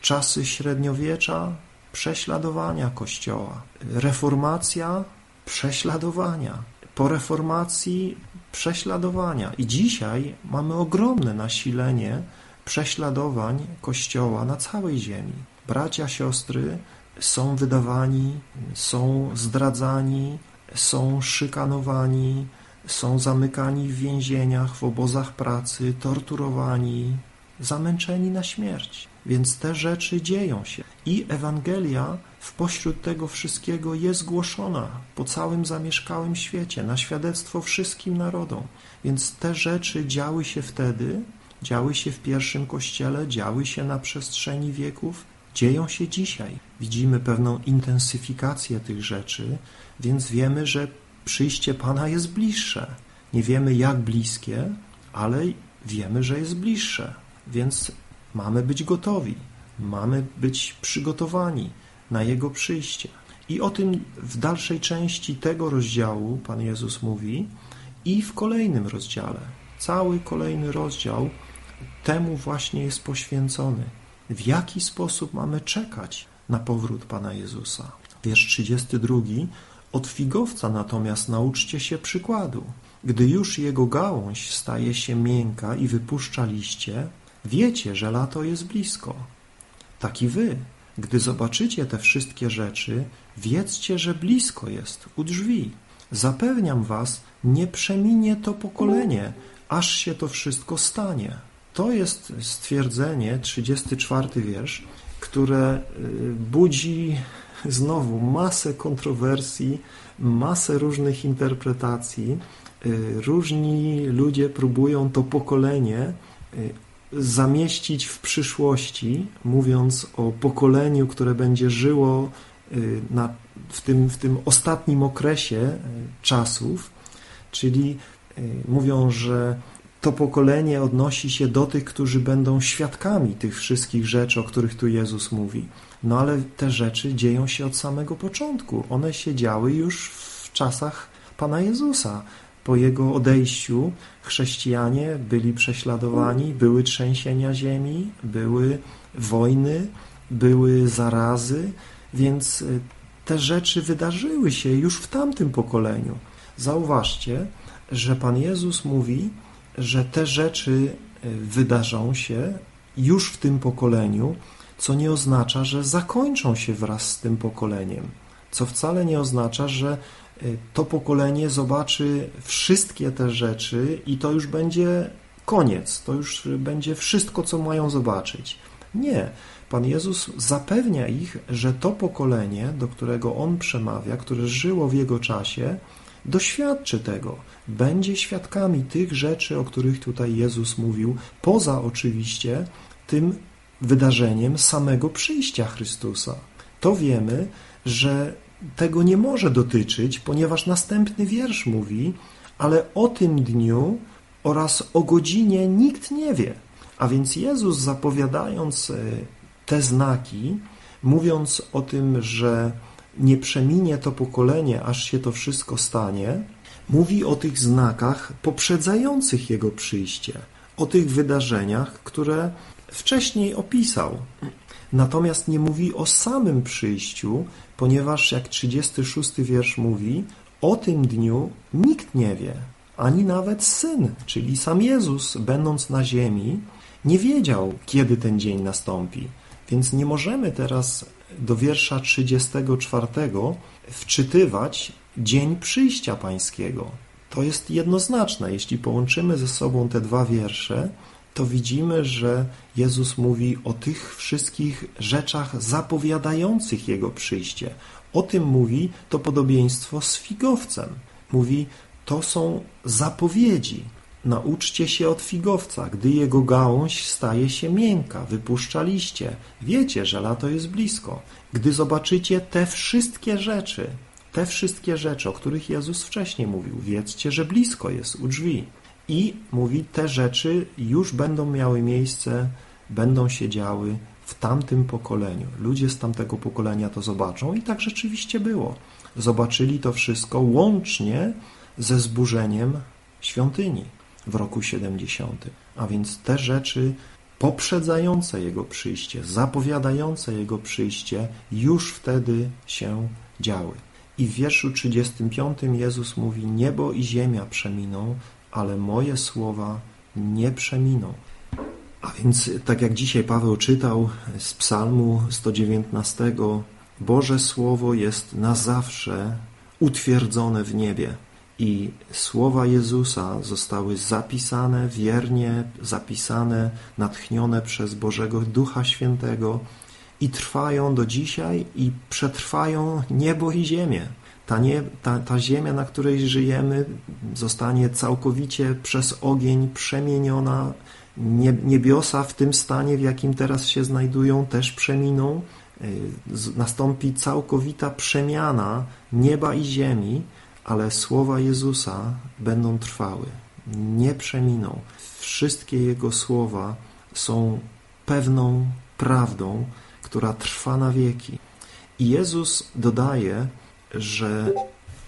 A: Czasy średniowiecza prześladowania Kościoła. Reformacja prześladowania. Po reformacji prześladowania. I dzisiaj mamy ogromne nasilenie prześladowań Kościoła na całej ziemi. Bracia, siostry są wydawani, są zdradzani, są szykanowani, są zamykani w więzieniach, w obozach pracy, torturowani, zamęczeni na śmierć. Więc te rzeczy dzieją się. I Ewangelia w pośród tego wszystkiego jest głoszona po całym zamieszkałym świecie, na świadectwo wszystkim narodom. Więc te rzeczy działy się wtedy, działy się w pierwszym kościele, działy się na przestrzeni wieków, dzieją się dzisiaj. Widzimy pewną intensyfikację tych rzeczy, więc wiemy, że przyjście Pana jest bliższe. Nie wiemy jak bliskie, ale wiemy, że jest bliższe. Więc mamy być gotowi, mamy być przygotowani na Jego przyjście. I o tym w dalszej części tego rozdziału Pan Jezus mówi i w kolejnym rozdziale. Cały kolejny rozdział temu właśnie jest poświęcony. W jaki sposób mamy czekać na powrót Pana Jezusa? Wiersz 32. Od figowca natomiast nauczcie się przykładu. Gdy już jego gałąź staje się miękka i wypuszcza liście, wiecie, że lato jest blisko. Tak i wy, gdy zobaczycie te wszystkie rzeczy, wiedzcie, że blisko jest, u drzwi. Zapewniam was, nie przeminie to pokolenie, aż się to wszystko stanie. To jest stwierdzenie, 34 wiersz, które y, budzi znowu masę kontrowersji, masę różnych interpretacji. Y, różni ludzie próbują to pokolenie y, zamieścić w przyszłości, mówiąc o pokoleniu, które będzie żyło na, w, tym, w tym ostatnim okresie czasów, czyli mówią, że to pokolenie odnosi się do tych, którzy będą świadkami tych wszystkich rzeczy, o których tu Jezus mówi. No ale te rzeczy dzieją się od samego początku. One się działy już w czasach Pana Jezusa. Po Jego odejściu chrześcijanie byli prześladowani, były trzęsienia ziemi, były wojny, były zarazy, więc y, te rzeczy wydarzyły się już w tamtym pokoleniu. Zauważcie, że Pan Jezus mówi, że te rzeczy e, wydarzą się już w tym pokoleniu, co nie oznacza, że zakończą się wraz z tym pokoleniem, co wcale nie oznacza, że e, to pokolenie zobaczy wszystkie te rzeczy i to już będzie koniec, to już będzie wszystko, co mają zobaczyć. Nie. Pan Jezus zapewnia ich, że to pokolenie, do którego On przemawia, które żyło w Jego czasie, doświadczy tego, będzie świadkami tych rzeczy, o których tutaj Jezus mówił, poza oczywiście tym wydarzeniem samego przyjścia Chrystusa. To wiemy, że tego nie może dotyczyć, ponieważ następny wiersz mówi, ale o tym dniu oraz o godzinie nikt nie wie. A więc Jezus zapowiadając e, te znaki, mówiąc o tym, że nie przeminie to pokolenie, aż się to wszystko stanie, mówi o tych znakach poprzedzających Jego przyjście, o tych wydarzeniach, które wcześniej opisał. Natomiast nie mówi o samym przyjściu, ponieważ jak 36 wiersz mówi, o tym dniu nikt nie wie, ani nawet Syn, czyli sam Jezus, będąc na ziemi, nie wiedział, kiedy ten dzień nastąpi. Więc nie możemy teraz do wiersza 34 wczytywać dzień przyjścia pańskiego. To jest jednoznaczne. Jeśli połączymy ze sobą te dwa wiersze, to widzimy, że Jezus mówi o tych wszystkich rzeczach zapowiadających Jego przyjście. O tym mówi to podobieństwo z figowcem. Mówi, to są zapowiedzi. Nauczcie się od figowca, gdy jego gałąź staje się miękka, wypuszcza liście. Wiecie, że lato jest blisko. Gdy zobaczycie te wszystkie rzeczy, te wszystkie rzeczy, o których Jezus wcześniej mówił, wiedzcie, że blisko jest u drzwi. I mówi, te rzeczy już będą miały miejsce, będą się działy w tamtym pokoleniu. Ludzie z tamtego pokolenia to zobaczą i tak rzeczywiście było. Zobaczyli to wszystko łącznie ze zburzeniem świątyni w roku 70. A więc te rzeczy poprzedzające Jego przyjście, zapowiadające Jego przyjście, już wtedy się działy. I w wierszu 35 Jezus mówi, niebo i ziemia przeminą, ale moje słowa nie przeminą. A więc, tak jak dzisiaj Paweł czytał z psalmu 119, Boże Słowo jest na zawsze utwierdzone w niebie. I słowa Jezusa zostały zapisane, wiernie zapisane, natchnione przez Bożego Ducha Świętego i trwają do dzisiaj i przetrwają niebo i ziemię. Ta, nie, ta, ta ziemia, na której żyjemy, zostanie całkowicie przez ogień przemieniona. Nie, niebiosa w tym stanie, w jakim teraz się znajdują, też przeminą. Y, nastąpi całkowita przemiana nieba i ziemi, ale słowa Jezusa będą trwały, nie przeminą. Wszystkie Jego słowa są pewną prawdą, która trwa na wieki. I Jezus dodaje, że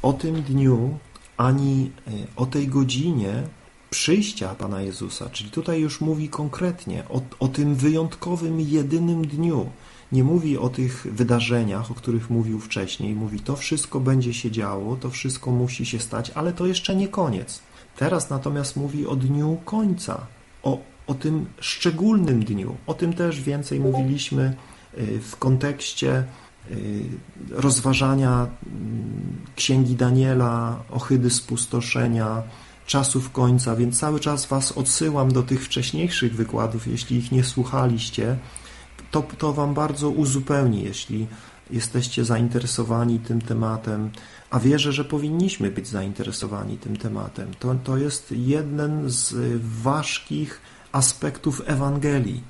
A: o tym dniu ani e, o tej godzinie przyjścia Pana Jezusa, czyli tutaj już mówi konkretnie o, o tym wyjątkowym, jedynym dniu. Nie mówi o tych wydarzeniach, o których mówił wcześniej. Mówi, to wszystko będzie się działo, to wszystko musi się stać, ale to jeszcze nie koniec. Teraz natomiast mówi o dniu końca, o, o tym szczególnym dniu. O tym też więcej mówiliśmy e, w kontekście Y, rozważania mm, Księgi Daniela, Ohydy Spustoszenia, czasów końca, więc cały czas Was odsyłam do tych wcześniejszych wykładów, jeśli ich nie słuchaliście, to, to Wam bardzo uzupełni, jeśli jesteście zainteresowani tym tematem, a wierzę, że powinniśmy być zainteresowani tym tematem. To, to jest jeden z ważkich aspektów Ewangelii.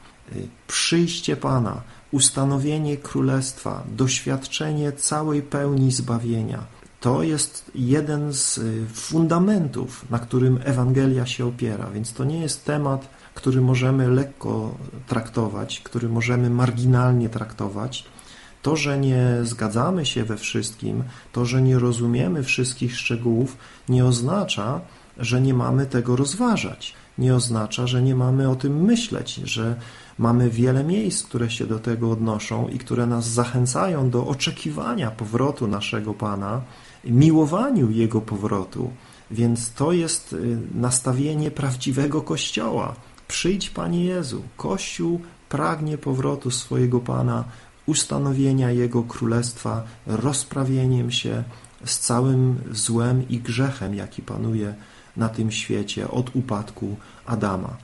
A: Przyjście Pana, ustanowienie królestwa, doświadczenie całej pełni zbawienia. To jest jeden z fundamentów, na którym Ewangelia się opiera, więc to nie jest temat, który możemy lekko traktować, który możemy marginalnie traktować. To, że nie zgadzamy się we wszystkim, to, że nie rozumiemy wszystkich szczegółów, nie oznacza, że nie mamy tego rozważać. Nie oznacza, że nie mamy o tym myśleć, że Mamy wiele miejsc, które się do tego odnoszą i które nas zachęcają do oczekiwania powrotu naszego Pana, miłowaniu Jego powrotu. Więc to jest y, nastawienie prawdziwego Kościoła. Przyjdź, Panie Jezu. Kościół pragnie powrotu swojego Pana, ustanowienia Jego Królestwa, rozprawieniem się z całym złem i grzechem, jaki panuje na tym świecie od upadku Adama.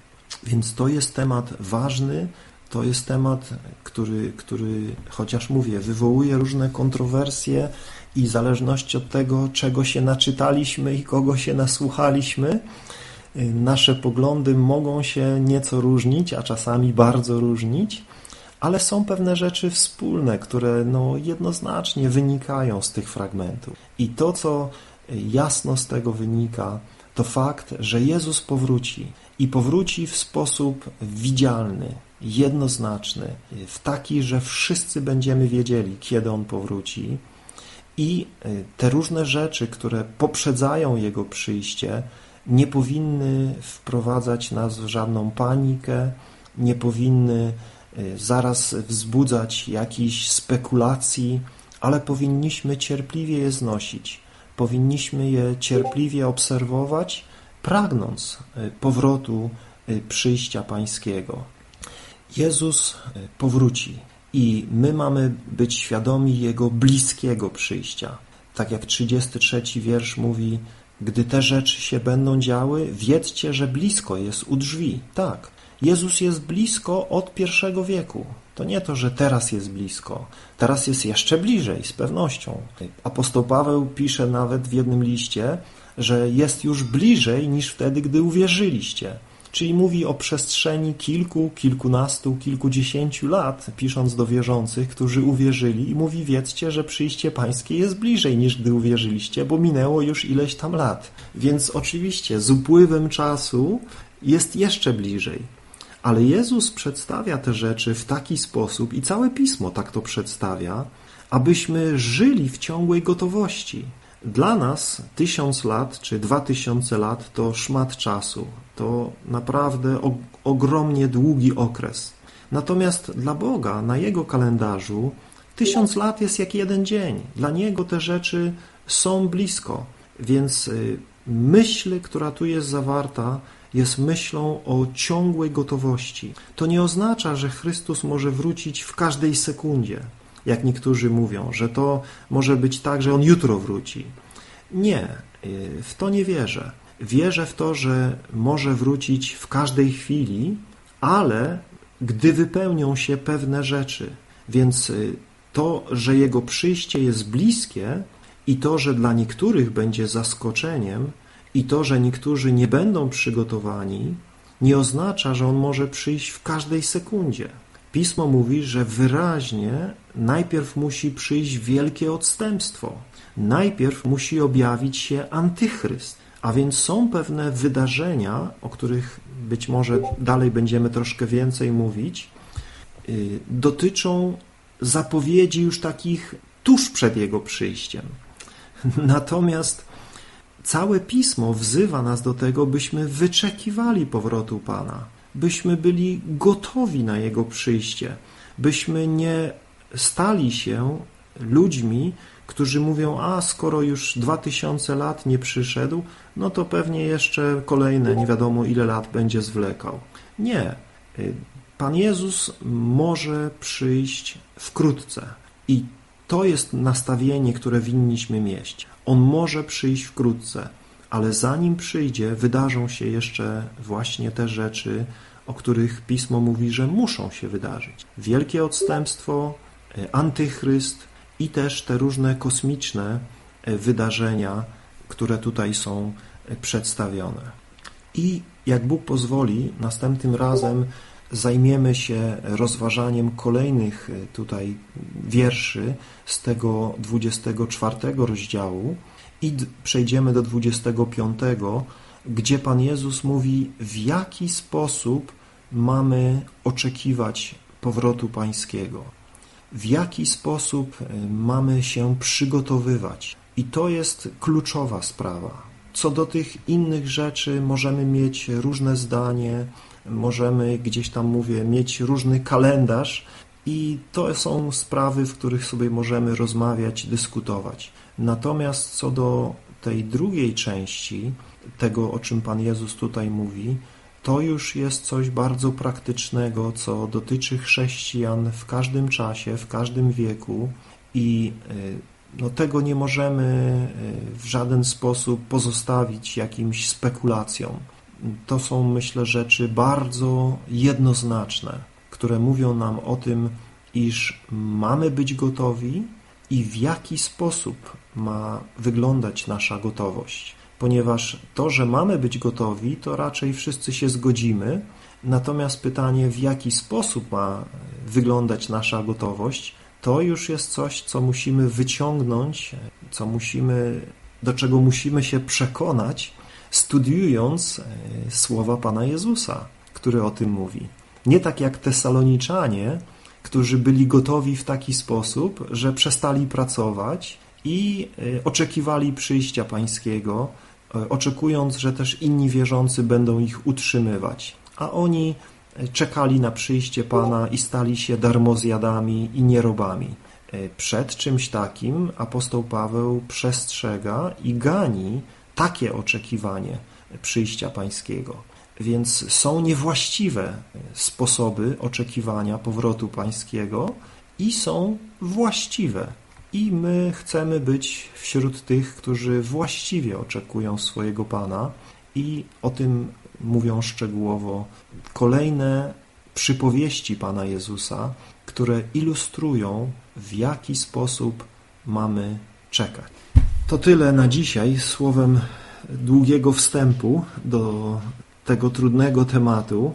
A: Więc to jest temat ważny, to jest temat, który, który, chociaż mówię, wywołuje różne kontrowersje i zależności od tego, czego się naczytaliśmy i kogo się nasłuchaliśmy, nasze poglądy mogą się nieco różnić, a czasami bardzo różnić, ale są pewne rzeczy wspólne, które no, jednoznacznie wynikają z tych fragmentów. I to, co jasno z tego wynika, to fakt, że Jezus powróci i powróci w sposób widzialny, jednoznaczny, w taki, że wszyscy będziemy wiedzieli, kiedy On powróci i y, te różne rzeczy, które poprzedzają Jego przyjście, nie powinny wprowadzać nas w żadną panikę, nie powinny y, zaraz wzbudzać jakichś spekulacji, ale powinniśmy cierpliwie je znosić. Powinniśmy je cierpliwie obserwować pragnąc e, powrotu e, przyjścia Pańskiego. Jezus powróci i my mamy być świadomi Jego bliskiego przyjścia. Tak jak 33 wiersz mówi, gdy te rzeczy się będą działy, wiedzcie, że blisko jest u drzwi. Tak, Jezus jest blisko od pierwszego wieku. To nie to, że teraz jest blisko. Teraz jest jeszcze bliżej, z pewnością. Apostoł Paweł pisze nawet w jednym liście, że jest już bliżej niż wtedy, gdy uwierzyliście. Czyli mówi o przestrzeni kilku, kilkunastu, kilkudziesięciu lat, pisząc do wierzących, którzy uwierzyli i mówi, wiedzcie, że przyjście pańskie jest bliżej niż gdy uwierzyliście, bo minęło już ileś tam lat. Więc oczywiście z upływem czasu jest jeszcze bliżej. Ale Jezus przedstawia te rzeczy w taki sposób i całe Pismo tak to przedstawia, abyśmy żyli w ciągłej gotowości, Dla nas tysiąc lat czy dwa tysiące lat to szmat czasu. To naprawdę ogromnie długi okres. Natomiast dla Boga na Jego kalendarzu tysiąc lat jest jak jeden dzień. Dla Niego te rzeczy są blisko. Więc y, myśl, która tu jest zawarta, jest myślą o ciągłej gotowości. To nie oznacza, że Chrystus może wrócić w każdej sekundzie, jak niektórzy mówią, że to może być tak, że On jutro wróci. Nie, y, w to nie wierzę. Wierzę w to, że może wrócić w każdej chwili, ale gdy wypełnią się pewne rzeczy. Więc y, to, że Jego przyjście jest bliskie i to, że dla niektórych będzie zaskoczeniem i to, że niektórzy nie będą przygotowani, nie oznacza, że On może przyjść w każdej sekundzie. Pismo mówi, że wyraźnie najpierw musi przyjść wielkie odstępstwo. Najpierw musi objawić się antychryst. A więc są pewne wydarzenia, o których być może dalej będziemy troszkę więcej mówić, y, dotyczą zapowiedzi już takich tuż przed Jego przyjściem. <laughs> Natomiast całe Pismo wzywa nas do tego, byśmy wyczekiwali powrotu Pana, byśmy byli gotowi na Jego przyjście, byśmy nie stali się ludźmi, którzy mówią, a skoro już dwa tysiące lat nie przyszedł, no to pewnie jeszcze kolejne nie wiadomo ile lat będzie zwlekał. Nie. Pan Jezus może przyjść wkrótce i to jest nastawienie, które winniśmy mieć. On może przyjść wkrótce, ale zanim przyjdzie, wydarzą się jeszcze właśnie te rzeczy, o których Pismo mówi, że muszą się wydarzyć. Wielkie odstępstwo, e, antychryst i też te różne kosmiczne e, wydarzenia, które tutaj są e, przedstawione. I jak Bóg pozwoli, następnym razem zajmiemy się rozważaniem kolejnych e, tutaj wierszy z tego 24 rozdziału i przejdziemy do 25, gdzie Pan Jezus mówi, w jaki sposób mamy oczekiwać powrotu Pańskiego, w jaki sposób e, mamy się przygotowywać. I to jest kluczowa sprawa. Co do tych innych rzeczy możemy mieć różne zdanie, możemy gdzieś tam, mówię, mieć różny kalendarz i to są sprawy, w których sobie możemy rozmawiać, dyskutować. Natomiast co do tej drugiej części, tego o czym Pan Jezus tutaj mówi, to już jest coś bardzo praktycznego, co dotyczy chrześcijan w każdym czasie, w każdym wieku i y, no, tego nie możemy y, w żaden sposób pozostawić jakimś spekulacjom. To są, myślę, rzeczy bardzo jednoznaczne, które mówią nam o tym, iż mamy być gotowi i w jaki sposób ma wyglądać nasza gotowość. Ponieważ to, że mamy być gotowi, to raczej wszyscy się zgodzimy, natomiast pytanie, w jaki sposób ma wyglądać nasza gotowość, to już jest coś, co musimy wyciągnąć, co musimy, do czego musimy się przekonać studiując e, słowa Pana Jezusa, który o tym mówi. Nie tak jak Tesaloniczanie, którzy byli gotowi w taki sposób, że przestali pracować i e, oczekiwali przyjścia Pańskiego, oczekując, że też inni wierzący będą ich utrzymywać. A oni czekali na przyjście Pana i stali się darmozjadami i nierobami. Przed czymś takim apostoł Paweł przestrzega i gani takie oczekiwanie przyjścia Pańskiego. Więc są niewłaściwe sposoby oczekiwania powrotu Pańskiego i są właściwe. I my chcemy być wśród tych, którzy właściwie oczekują swojego Pana i o tym mówią szczegółowo kolejne przypowieści Pana Jezusa, które ilustrują, w jaki sposób mamy czekać. To tyle na dzisiaj słowem długiego wstępu do tego trudnego tematu.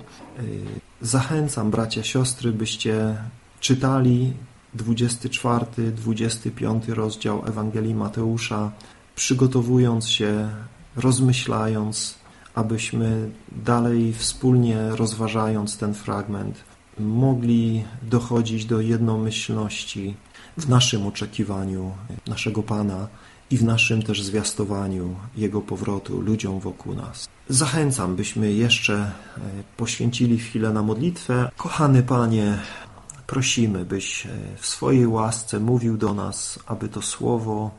A: Zachęcam bracia, siostry, byście czytali 24, 25 rozdział Ewangelii Mateusza, przygotowując się, rozmyślając, abyśmy dalej wspólnie rozważając ten fragment mogli dochodzić do jednomyślności w naszym oczekiwaniu naszego Pana i w naszym też zwiastowaniu Jego powrotu ludziom wokół nas. Zachęcam, byśmy jeszcze e, poświęcili chwilę na modlitwę. Kochany Panie, prosimy, byś e, w swojej łasce mówił do nas, aby to Słowo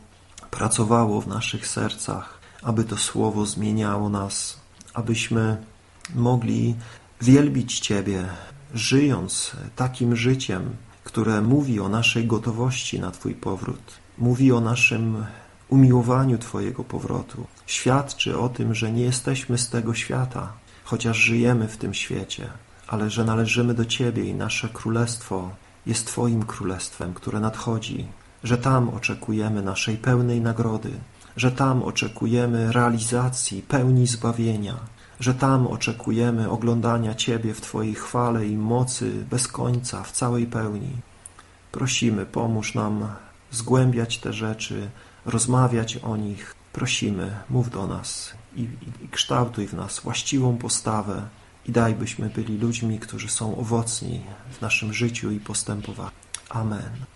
A: pracowało w naszych sercach, aby to Słowo zmieniało nas, abyśmy mogli wielbić Ciebie, żyjąc takim życiem, które mówi o naszej gotowości na Twój powrót, mówi o naszym umiłowaniu Twojego powrotu, świadczy o tym, że nie jesteśmy z tego świata, chociaż żyjemy w tym świecie, ale że należymy do Ciebie i nasze królestwo jest Twoim królestwem, które nadchodzi, że tam oczekujemy naszej pełnej nagrody, że tam oczekujemy realizacji pełni zbawienia, że tam oczekujemy oglądania Ciebie w Twojej chwale i mocy bez końca, w całej pełni. Prosimy, pomóż nam zgłębiać te rzeczy, rozmawiać o nich. Prosimy, mów do nas i, i, i kształtuj w nas właściwą postawę i daj, byśmy byli ludźmi, którzy są owocni w naszym życiu i postępowaniu. Amen.